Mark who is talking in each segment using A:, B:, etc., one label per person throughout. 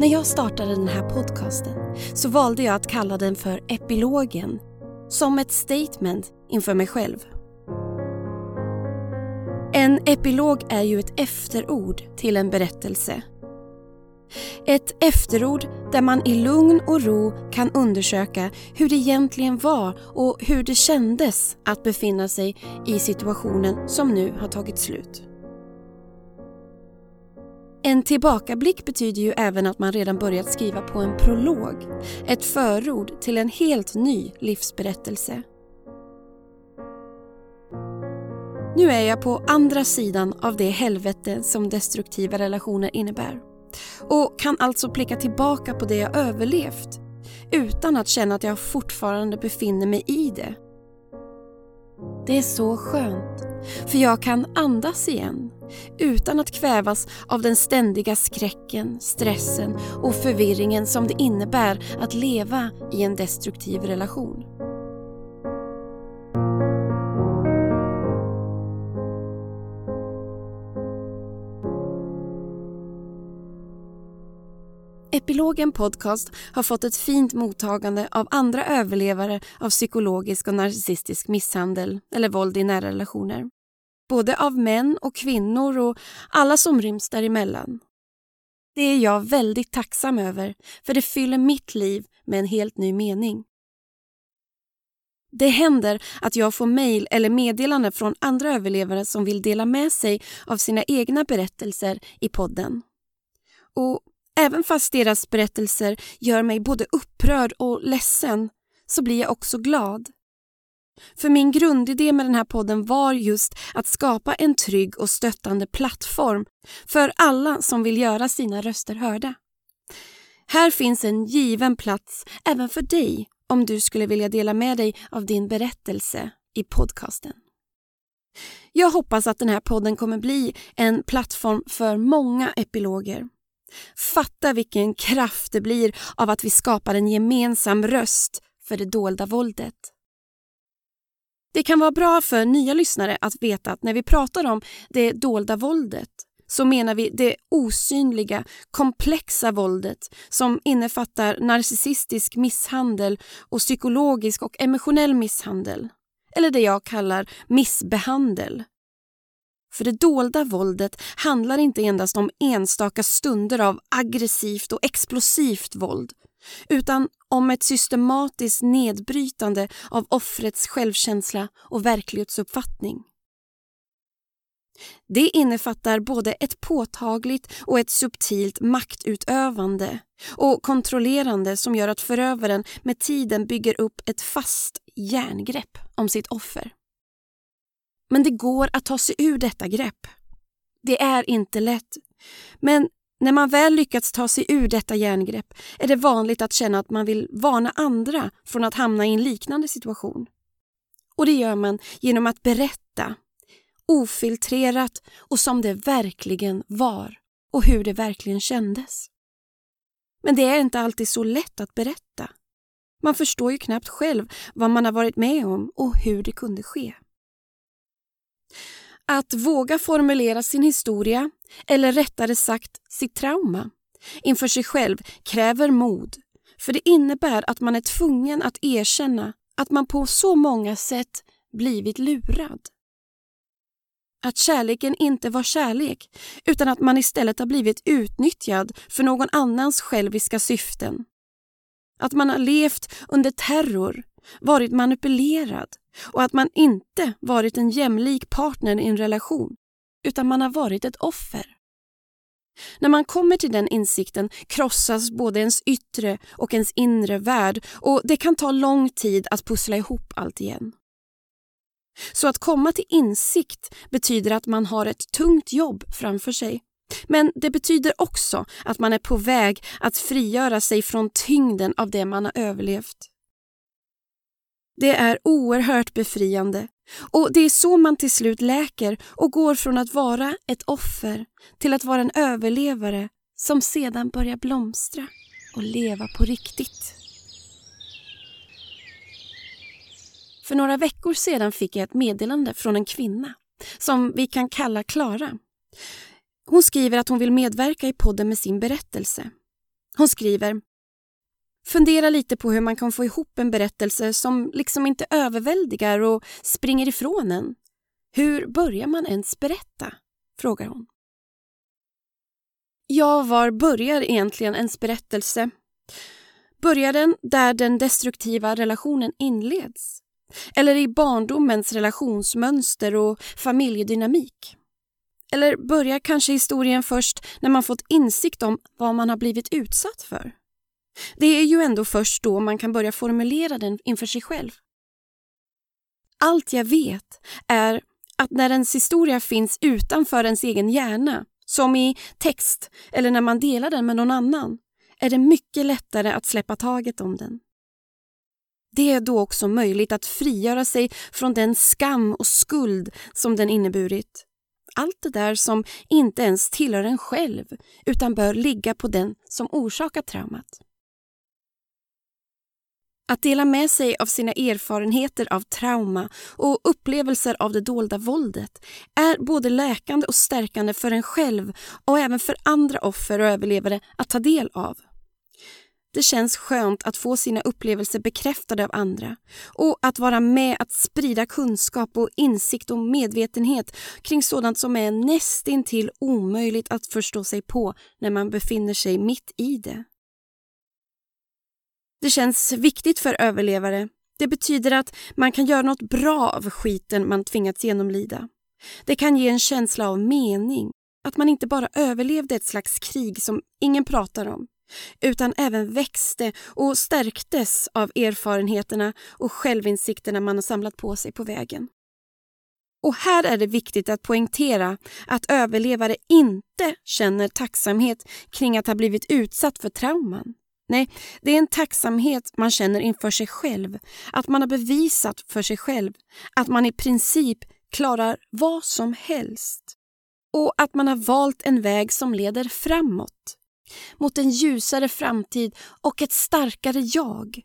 A: När jag startade den här podcasten så valde jag att kalla den för Epilogen som ett statement inför mig själv. En epilog är ju ett efterord till en berättelse. Ett efterord där man i lugn och ro kan undersöka hur det egentligen var och hur det kändes att befinna sig i situationen som nu har tagit slut. En tillbakablick betyder ju även att man redan börjat skriva på en prolog, ett förord till en helt ny livsberättelse. Nu är jag på andra sidan av det helvete som destruktiva relationer innebär och kan alltså blicka tillbaka på det jag överlevt utan att känna att jag fortfarande befinner mig i det. Det är så skönt, för jag kan andas igen utan att kvävas av den ständiga skräcken, stressen och förvirringen som det innebär att leva i en destruktiv relation. Epilogen Podcast har fått ett fint mottagande av andra överlevare av psykologisk och narcissistisk misshandel eller våld i nära relationer. Både av män och kvinnor och alla som ryms däremellan. Det är jag väldigt tacksam över för det fyller mitt liv med en helt ny mening. Det händer att jag får mejl eller meddelanden från andra överlevare som vill dela med sig av sina egna berättelser i podden. Och Även fast deras berättelser gör mig både upprörd och ledsen så blir jag också glad. För min grundidé med den här podden var just att skapa en trygg och stöttande plattform för alla som vill göra sina röster hörda. Här finns en given plats även för dig om du skulle vilja dela med dig av din berättelse i podcasten. Jag hoppas att den här podden kommer bli en plattform för många epiloger Fatta vilken kraft det blir av att vi skapar en gemensam röst för det dolda våldet. Det kan vara bra för nya lyssnare att veta att när vi pratar om det dolda våldet så menar vi det osynliga, komplexa våldet som innefattar narcissistisk misshandel och psykologisk och emotionell misshandel. Eller det jag kallar missbehandel. För det dolda våldet handlar inte endast om enstaka stunder av aggressivt och explosivt våld utan om ett systematiskt nedbrytande av offrets självkänsla och verklighetsuppfattning. Det innefattar både ett påtagligt och ett subtilt maktutövande och kontrollerande som gör att förövaren med tiden bygger upp ett fast järngrepp om sitt offer. Men det går att ta sig ur detta grepp. Det är inte lätt. Men när man väl lyckats ta sig ur detta järngrepp är det vanligt att känna att man vill varna andra från att hamna i en liknande situation. Och det gör man genom att berätta, ofiltrerat och som det verkligen var och hur det verkligen kändes. Men det är inte alltid så lätt att berätta. Man förstår ju knappt själv vad man har varit med om och hur det kunde ske. Att våga formulera sin historia, eller rättare sagt sitt trauma, inför sig själv kräver mod. För det innebär att man är tvungen att erkänna att man på så många sätt blivit lurad. Att kärleken inte var kärlek utan att man istället har blivit utnyttjad för någon annans själviska syften. Att man har levt under terror, varit manipulerad och att man inte varit en jämlik partner i en relation utan man har varit ett offer. När man kommer till den insikten krossas både ens yttre och ens inre värld och det kan ta lång tid att pussla ihop allt igen. Så att komma till insikt betyder att man har ett tungt jobb framför sig. Men det betyder också att man är på väg att frigöra sig från tyngden av det man har överlevt. Det är oerhört befriande och det är så man till slut läker och går från att vara ett offer till att vara en överlevare som sedan börjar blomstra och leva på riktigt. För några veckor sedan fick jag ett meddelande från en kvinna som vi kan kalla Klara. Hon skriver att hon vill medverka i podden med sin berättelse. Hon skriver Fundera lite på hur man kan få ihop en berättelse som liksom inte överväldigar och springer ifrån en. Hur börjar man ens berätta? frågar hon. Ja, var börjar egentligen ens berättelse? Börjar den där den destruktiva relationen inleds? Eller i barndomens relationsmönster och familjedynamik? Eller börjar kanske historien först när man fått insikt om vad man har blivit utsatt för? Det är ju ändå först då man kan börja formulera den inför sig själv. Allt jag vet är att när ens historia finns utanför ens egen hjärna, som i text eller när man delar den med någon annan, är det mycket lättare att släppa taget om den. Det är då också möjligt att frigöra sig från den skam och skuld som den inneburit. Allt det där som inte ens tillhör en själv utan bör ligga på den som orsakat traumat. Att dela med sig av sina erfarenheter av trauma och upplevelser av det dolda våldet är både läkande och stärkande för en själv och även för andra offer och överlevare att ta del av. Det känns skönt att få sina upplevelser bekräftade av andra och att vara med att sprida kunskap och insikt och medvetenhet kring sådant som är nästintill omöjligt att förstå sig på när man befinner sig mitt i det. Det känns viktigt för överlevare. Det betyder att man kan göra något bra av skiten man tvingats genomlida. Det kan ge en känsla av mening, att man inte bara överlevde ett slags krig som ingen pratar om, utan även växte och stärktes av erfarenheterna och självinsikterna man har samlat på sig på vägen. Och här är det viktigt att poängtera att överlevare inte känner tacksamhet kring att ha blivit utsatt för trauman. Nej, det är en tacksamhet man känner inför sig själv. Att man har bevisat för sig själv att man i princip klarar vad som helst. Och att man har valt en väg som leder framåt. Mot en ljusare framtid och ett starkare jag.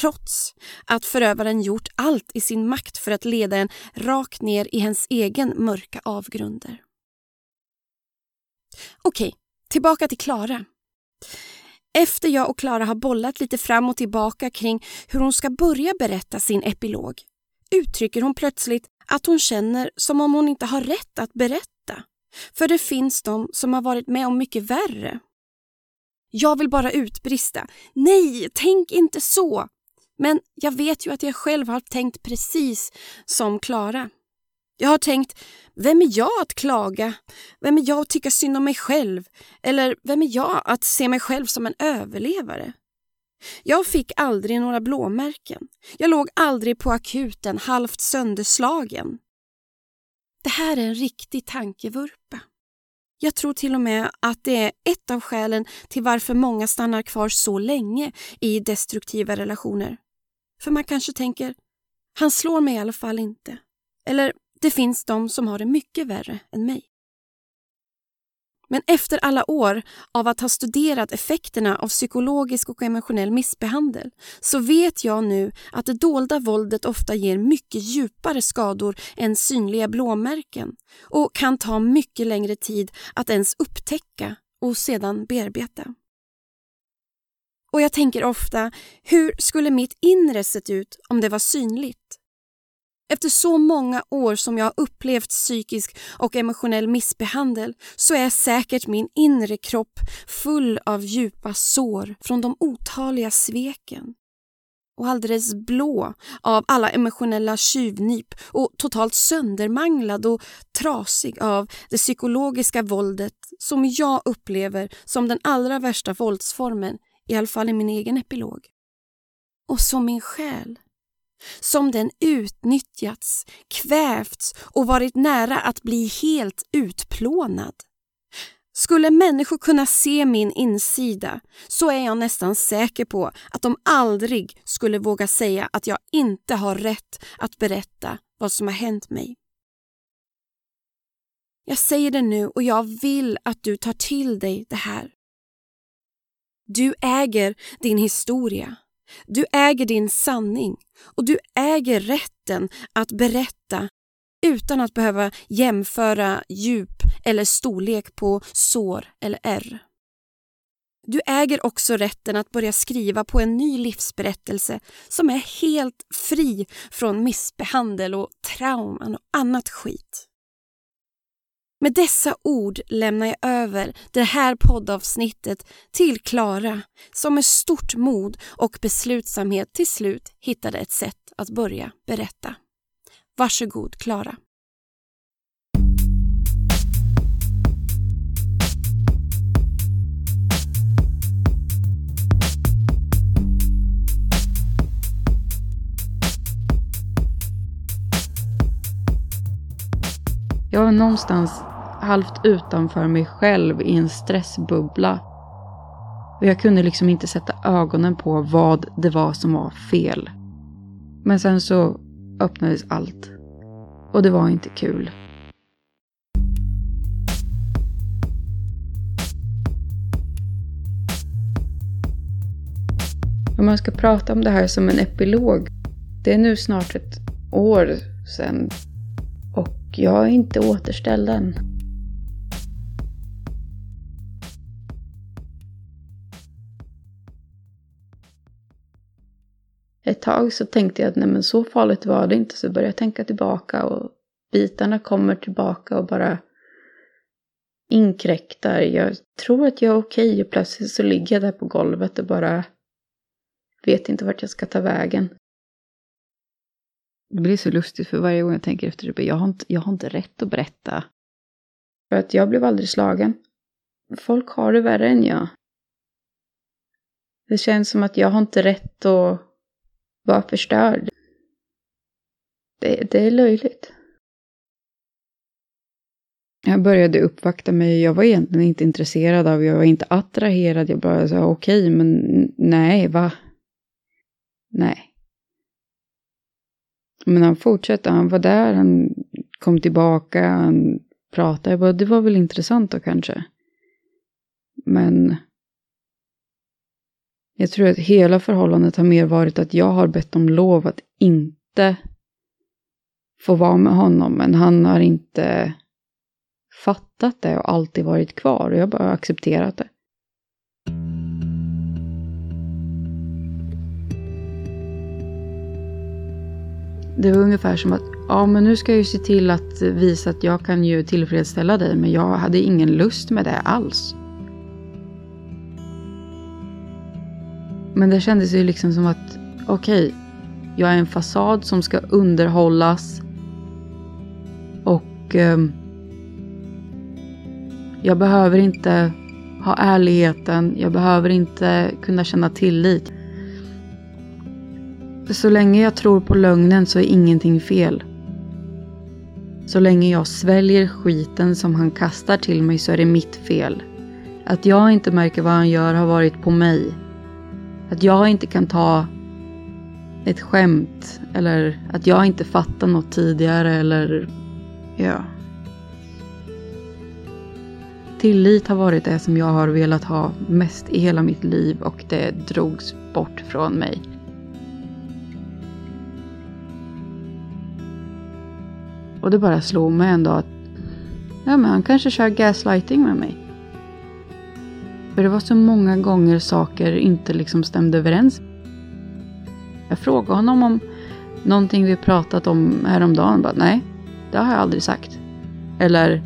A: Trots att förövaren gjort allt i sin makt för att leda en rakt ner i ens egen mörka avgrunder. Okej, tillbaka till Klara. Efter jag och Klara har bollat lite fram och tillbaka kring hur hon ska börja berätta sin epilog uttrycker hon plötsligt att hon känner som om hon inte har rätt att berätta. För det finns de som har varit med om mycket värre. Jag vill bara utbrista. Nej, tänk inte så! Men jag vet ju att jag själv har tänkt precis som Klara. Jag har tänkt, vem är jag att klaga? Vem är jag att tycka synd om mig själv? Eller vem är jag att se mig själv som en överlevare? Jag fick aldrig några blåmärken. Jag låg aldrig på akuten halvt sönderslagen. Det här är en riktig tankevurpa. Jag tror till och med att det är ett av skälen till varför många stannar kvar så länge i destruktiva relationer. För man kanske tänker, han slår mig i alla fall inte. Eller det finns de som har det mycket värre än mig. Men efter alla år av att ha studerat effekterna av psykologisk och emotionell missbehandel så vet jag nu att det dolda våldet ofta ger mycket djupare skador än synliga blåmärken och kan ta mycket längre tid att ens upptäcka och sedan bearbeta. Och jag tänker ofta, hur skulle mitt inre sett ut om det var synligt? Efter så många år som jag har upplevt psykisk och emotionell missbehandel så är säkert min inre kropp full av djupa sår från de otaliga sveken. Och alldeles blå av alla emotionella tjuvnyp och totalt söndermanglad och trasig av det psykologiska våldet som jag upplever som den allra värsta våldsformen, i alla fall i min egen epilog. Och som min själ som den utnyttjats, kvävts och varit nära att bli helt utplånad. Skulle människor kunna se min insida så är jag nästan säker på att de aldrig skulle våga säga att jag inte har rätt att berätta vad som har hänt mig. Jag säger det nu och jag vill att du tar till dig det här. Du äger din historia. Du äger din sanning och du äger rätten att berätta utan att behöva jämföra djup eller storlek på sår eller ärr. Du äger också rätten att börja skriva på en ny livsberättelse som är helt fri från missbehandel och trauman och annat skit. Med dessa ord lämnar jag över det här poddavsnittet till Klara som med stort mod och beslutsamhet till slut hittade ett sätt att börja berätta. Varsågod Klara.
B: Jag var någonstans halvt utanför mig själv i en stressbubbla. Och jag kunde liksom inte sätta ögonen på vad det var som var fel. Men sen så öppnades allt. Och det var inte kul. Om man ska prata om det här som en epilog. Det är nu snart ett år sedan. Och jag är inte återställd än. Ett tag så tänkte jag att nej men så farligt var det inte. Så började jag tänka tillbaka och bitarna kommer tillbaka och bara inkräktar. Jag tror att jag är okej och plötsligt så ligger jag där på golvet och bara vet inte vart jag ska ta vägen. Det blir så lustigt för varje gång jag tänker efter det. Jag har inte, jag har inte rätt att berätta. För att jag blev aldrig slagen. Folk har det värre än jag. Det känns som att jag har inte rätt att vara förstörd. Det, det är löjligt. Jag började uppvakta mig. Jag var egentligen inte intresserad av, jag var inte attraherad. Jag bara sa okej, okay, men nej, va? Nej. Men han fortsatte, han var där, han kom tillbaka, han pratade. Jag bara, det var väl intressant då kanske. Men jag tror att hela förhållandet har mer varit att jag har bett om lov att inte få vara med honom. Men han har inte fattat det och alltid varit kvar. Och jag har bara accepterat det. Det var ungefär som att, ja men nu ska jag ju se till att visa att jag kan ju tillfredsställa dig. Men jag hade ingen lust med det alls. Men det kändes ju liksom som att, okej, okay, jag är en fasad som ska underhållas. Och eh, jag behöver inte ha ärligheten, jag behöver inte kunna känna tillit. Så länge jag tror på lögnen så är ingenting fel. Så länge jag sväljer skiten som han kastar till mig så är det mitt fel. Att jag inte märker vad han gör har varit på mig. Att jag inte kan ta ett skämt eller att jag inte fattar något tidigare eller ja. Tillit har varit det som jag har velat ha mest i hela mitt liv och det drogs bort från mig. Och det bara slog mig en dag att ja, men han kanske kör gaslighting med mig. För det var så många gånger saker inte liksom stämde överens. Jag frågade honom om någonting vi pratat om häromdagen. Bara, Nej, det har jag aldrig sagt. Eller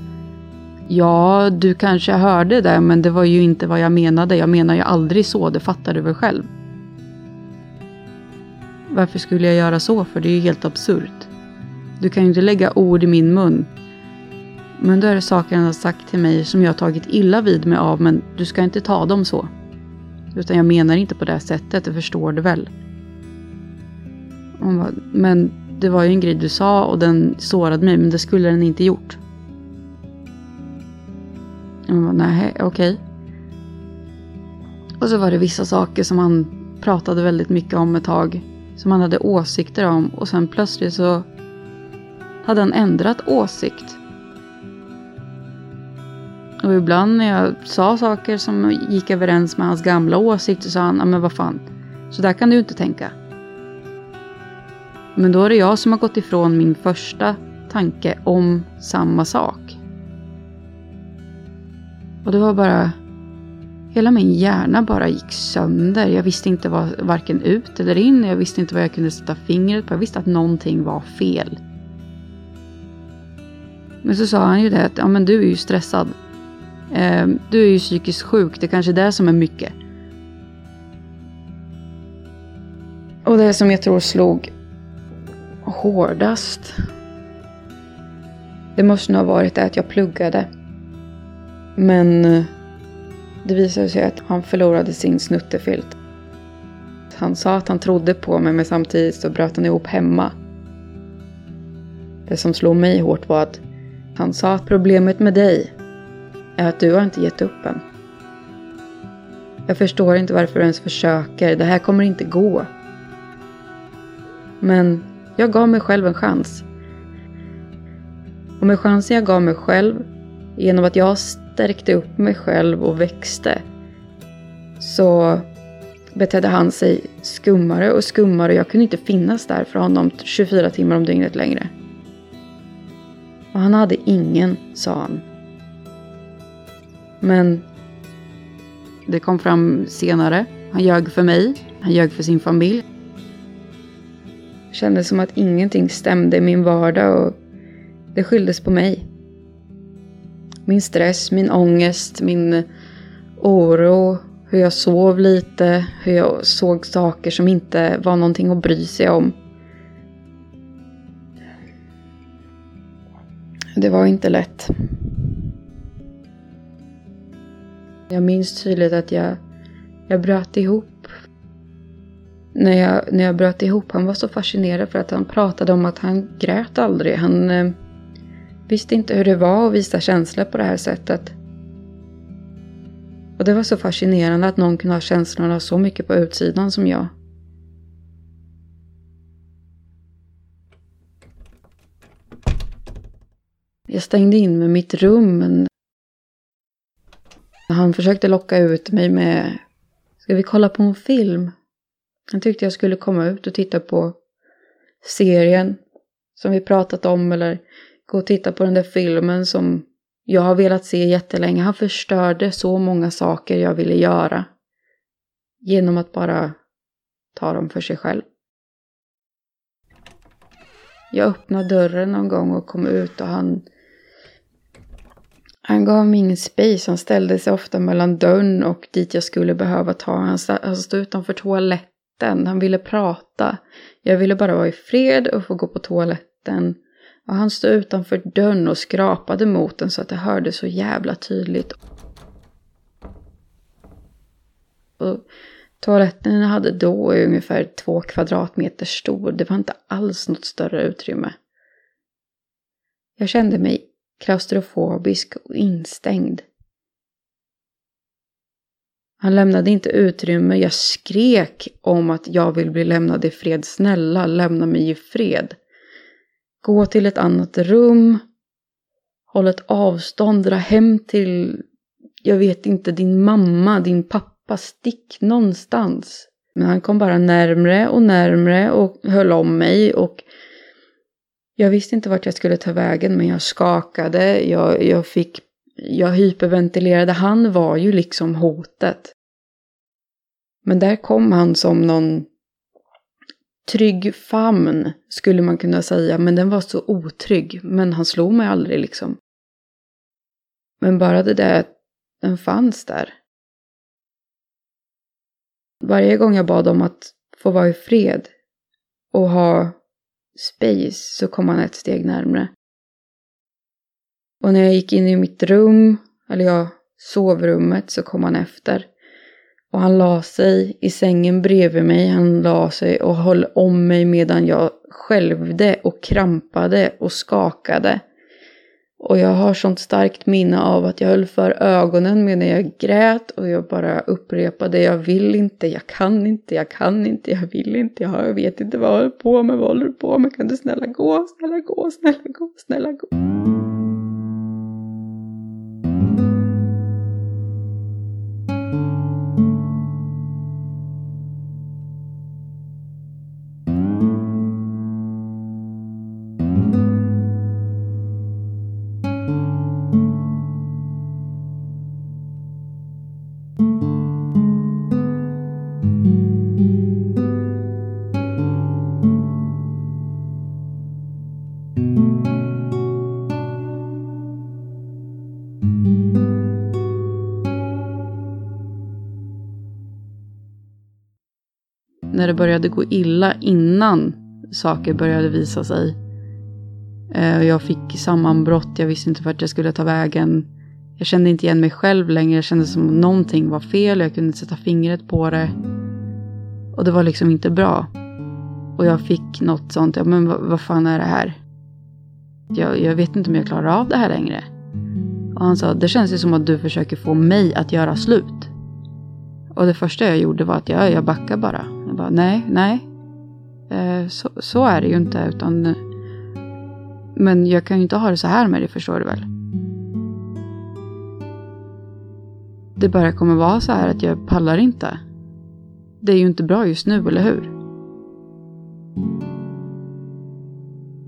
B: Ja, du kanske hörde det, men det var ju inte vad jag menade. Jag menar ju aldrig så, det fattar du väl själv. Varför skulle jag göra så? För det är ju helt absurt. Du kan ju inte lägga ord i min mun men då är det saker han har sagt till mig som jag har tagit illa vid mig av, men du ska inte ta dem så. Utan jag menar inte på det sättet, det förstår du väl? Bara, men det var ju en grej du sa och den sårade mig, men det skulle den inte gjort. Jag bara, nej, okej. Okay. Och så var det vissa saker som han pratade väldigt mycket om ett tag. Som han hade åsikter om och sen plötsligt så hade han ändrat åsikt. Och ibland när jag sa saker som gick överens med hans gamla åsikter sa han, men vad fan, så där kan du inte tänka. Men då är det jag som har gått ifrån min första tanke om samma sak. Och det var bara, Hela min hjärna bara gick sönder. Jag visste inte vad, varken ut eller in. Jag visste inte vad jag kunde sätta fingret på. Jag visste att någonting var fel. Men så sa han ju det att ja, men du är ju stressad. Eh, du är ju psykiskt sjuk. Det är kanske är det som är mycket. Och det som jag tror slog hårdast. Det måste nog ha varit det att jag pluggade. Men eh, det visade sig att han förlorade sin snuttefilt. Han sa att han trodde på mig men samtidigt så bröt han ihop hemma. Det som slog mig hårt var att han sa att problemet med dig är att du har inte gett upp än. Jag förstår inte varför du ens försöker. Det här kommer inte gå. Men jag gav mig själv en chans. Och med chansen jag gav mig själv, genom att jag stärkte upp mig själv och växte, så betedde han sig skummare och skummare och jag kunde inte finnas där för honom 24 timmar om dygnet längre. Och han hade ingen, sa han. Men det kom fram senare. Han ljög för mig, han ljög för sin familj. Det kändes som att ingenting stämde i min vardag och det skylldes på mig. Min stress, min ångest, min oro, hur jag sov lite, hur jag såg saker som inte var någonting att bry sig om. Det var inte lätt. Jag minns tydligt att jag, jag bröt ihop. När jag, när jag bröt ihop, han var så fascinerad för att han pratade om att han grät aldrig. Han eh, visste inte hur det var att visa känslor på det här sättet. Och det var så fascinerande att någon kunde ha känslorna så mycket på utsidan som jag. Jag stängde in mig i mitt rum. Han försökte locka ut mig med Ska vi kolla på en film? Han tyckte jag skulle komma ut och titta på serien som vi pratat om eller gå och titta på den där filmen som jag har velat se jättelänge. Han förstörde så många saker jag ville göra genom att bara ta dem för sig själv. Jag öppnade dörren någon gång och kom ut och han han gav mig ingen space. Han ställde sig ofta mellan dörren och dit jag skulle behöva ta. Han, stod utanför toaletten. Han ville prata. Jag ville bara vara i fred och få gå på toaletten. Och han stod utanför dörren och skrapade mot den så att det hördes så jävla tydligt. Och toaletten jag hade då är ungefär två kvadratmeter stor. Det var inte alls något större utrymme. Jag kände mig klaustrofobisk och instängd. Han lämnade inte utrymme. Jag skrek om att jag vill bli lämnad i fred. Snälla, lämna mig i fred. Gå till ett annat rum. Håll ett avstånd. Dra hem till, jag vet inte, din mamma, din pappa. Stick någonstans. Men han kom bara närmre och närmre och höll om mig och jag visste inte vart jag skulle ta vägen men jag skakade, jag, jag fick, jag hyperventilerade. Han var ju liksom hotet. Men där kom han som någon trygg famn skulle man kunna säga. Men den var så otrygg. Men han slog mig aldrig liksom. Men bara det där att den fanns där. Varje gång jag bad om att få vara i fred och ha space så kom han ett steg närmre. Och när jag gick in i mitt rum, eller ja, sovrummet, så kom han efter. Och han la sig i sängen bredvid mig. Han la sig och höll om mig medan jag skälvde och krampade och skakade. Och jag har sånt starkt minne av att jag höll för ögonen medan jag grät och jag bara upprepade jag vill inte, jag kan inte, jag kan inte, jag vill inte, jag vet inte vad jag håller på med, vad håller du på med, kan du snälla gå, snälla gå, snälla gå, snälla gå. När det började gå illa innan saker började visa sig. Eh, jag fick sammanbrott, jag visste inte vart jag skulle ta vägen. Jag kände inte igen mig själv längre, jag kände som om någonting var fel, jag kunde inte sätta fingret på det. Och det var liksom inte bra. Och jag fick något sånt, ja men vad, vad fan är det här? Jag, jag vet inte om jag klarar av det här längre. Och han sa, det känns ju som att du försöker få mig att göra slut. Och det första jag gjorde var att jag, jag backade bara. Jag bara, nej, nej. Eh, så, så är det ju inte, utan... Men jag kan ju inte ha det så här med det, förstår du väl? Det bara kommer vara så här att jag pallar inte. Det är ju inte bra just nu, eller hur?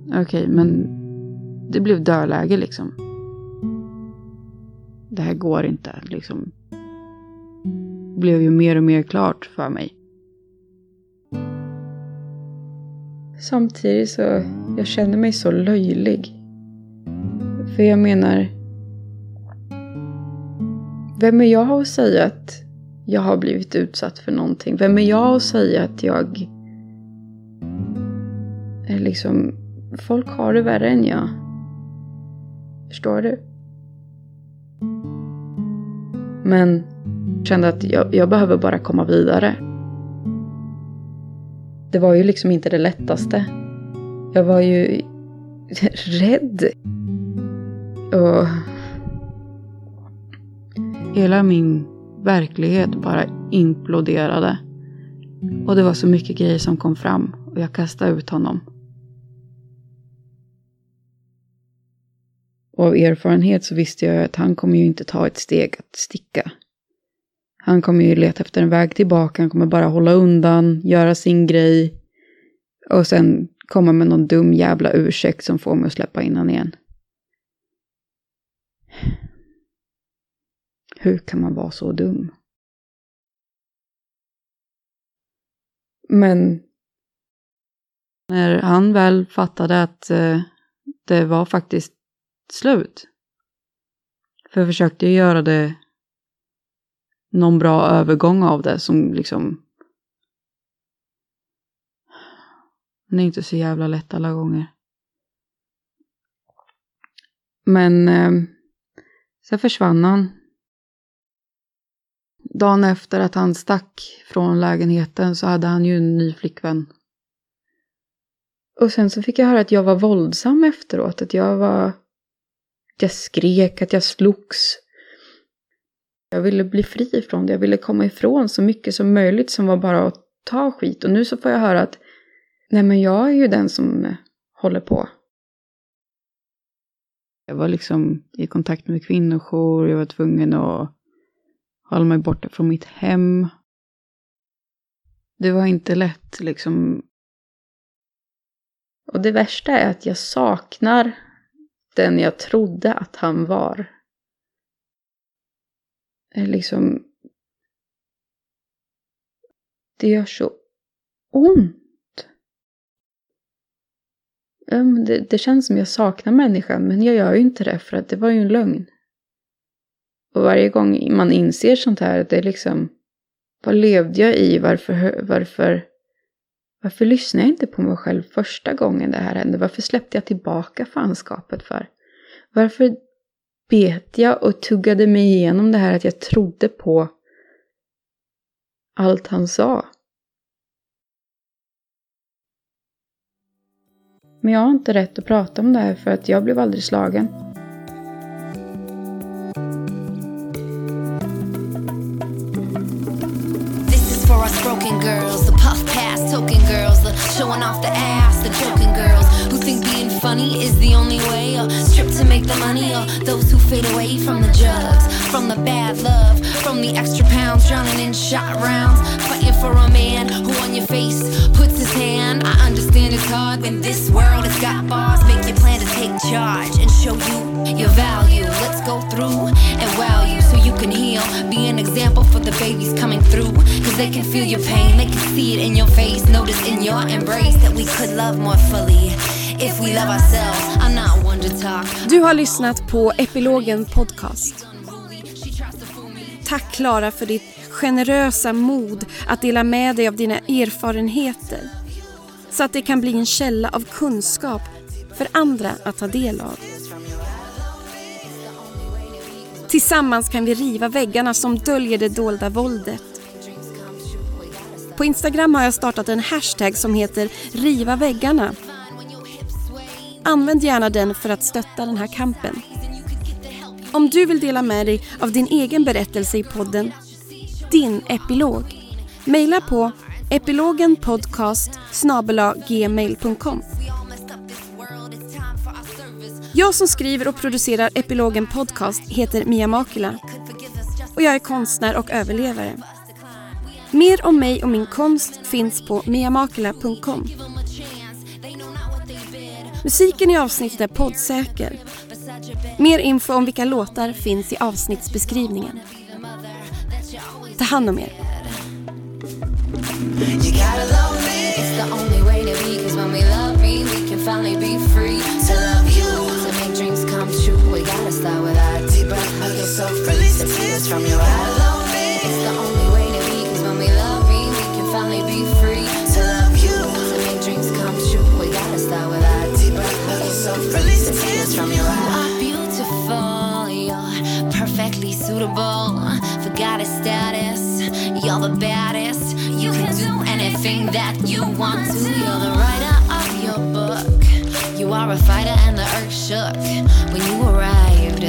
B: Okej, okay, men det blev dödläge liksom. Det här går inte, liksom. Det blev ju mer och mer klart för mig. Samtidigt så, jag känner mig så löjlig. För jag menar, vem är jag att säga att jag har blivit utsatt för någonting? Vem är jag att säga att jag är liksom, folk har det värre än jag. Förstår du? Men kände att jag, jag behöver bara komma vidare. Det var ju liksom inte det lättaste. Jag var ju rädd. Och hela min verklighet bara imploderade. Och det var så mycket grejer som kom fram och jag kastade ut honom. Och av erfarenhet så visste jag att han kommer ju inte ta ett steg att sticka. Han kommer ju leta efter en väg tillbaka, han kommer bara hålla undan, göra sin grej och sen komma med någon dum jävla ursäkt som får mig att släppa in han igen. Hur kan man vara så dum? Men när han väl fattade att eh, det var faktiskt slut. För jag försökte göra det någon bra övergång av det som liksom Det är inte så jävla lätt alla gånger. Men eh, sen försvann han. Dagen efter att han stack från lägenheten så hade han ju en ny flickvän. Och sen så fick jag höra att jag var våldsam efteråt. Att jag var... Att jag skrek, att jag slogs. Jag ville bli fri från det. Jag ville komma ifrån så mycket som möjligt som var bara att ta skit. Och nu så får jag höra att nej men jag är ju den som håller på. Jag var liksom i kontakt med kvinnojour. Jag var tvungen att hålla mig borta från mitt hem. Det var inte lätt liksom. Och det värsta är att jag saknar den jag trodde att han var. Liksom. Det gör så ont. Det, det känns som jag saknar människan, men jag gör ju inte det för att det var ju en lögn. Och varje gång man inser sånt här, det är liksom, vad levde jag i? Varför, varför, varför lyssnade jag inte på mig själv första gången det här hände? Varför släppte jag tillbaka fanskapet för? Varför bet jag och tuggade mig igenom det här att jag trodde på allt han sa? Men jag har inte rätt att prata om det här för att jag blev aldrig slagen. The money, or those who fade away from the drugs, from the bad love, from the extra pounds, drowning in shot rounds, fighting for a man who on your face puts his hand. I understand it's hard when this world has got bars. Make your plan to take charge and show you your value. Let's go through and wow you so you can heal. Be an example for the babies coming through, cause they can feel your pain, they can see it in your face, notice in your embrace that we could love more fully. If we love ourselves, I'm not one to talk.
A: Du har lyssnat på Epilogen Podcast. Tack Klara för ditt
C: generösa mod att dela med dig av dina erfarenheter så att det kan bli en källa av kunskap för andra att ta del av. Tillsammans kan vi riva väggarna som döljer det dolda våldet. På Instagram har jag startat en hashtag som heter Riva väggarna. Använd gärna den för att stötta den här kampen. Om du vill dela med dig av din egen berättelse i podden Din epilog Mejla på epilogenpodcast gmail.com Jag som skriver och producerar Epilogen Podcast heter Mia Makula och jag är konstnär och överlevare. Mer om mig och min konst finns på miamakula.com Musiken i avsnittet är poddsäker. Mer info om vilka låtar finns i avsnittsbeskrivningen. Ta hand om er. You gotta love me. It's the only way to be. Cause when we love me, we can finally be free. To love you, to make dreams come true. We gotta start with our deep breath. Hug yourself, release the tears from your eyes. love me. It's the only suitable. For goddess status. You're the baddest. You can do anything that you want to. You're the writer of your book. You are a fighter, and the earth shook when you arrived.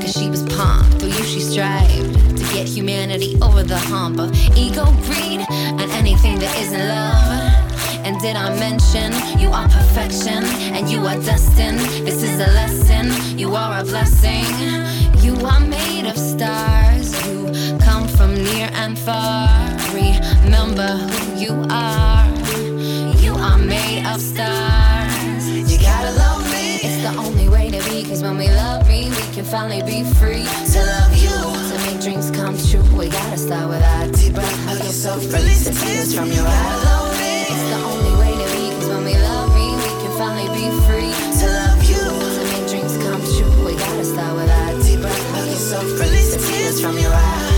C: Cause she was pumped, through you she strived to get humanity over the hump of ego, greed, and anything that isn't love. And did I mention you are perfection and you are destined? This is a lesson, you are a blessing. You are made of stars, you come from near and far. Remember who you are, you are made of stars. You gotta love me, it's the only way to be. Cause when we love me, we can finally be free to love you, to make dreams come true. We gotta start with our deep breath, hug yourself, release the tears from your eyes. It's the only way to be. Cause when we love me, we can finally be free from your eyes.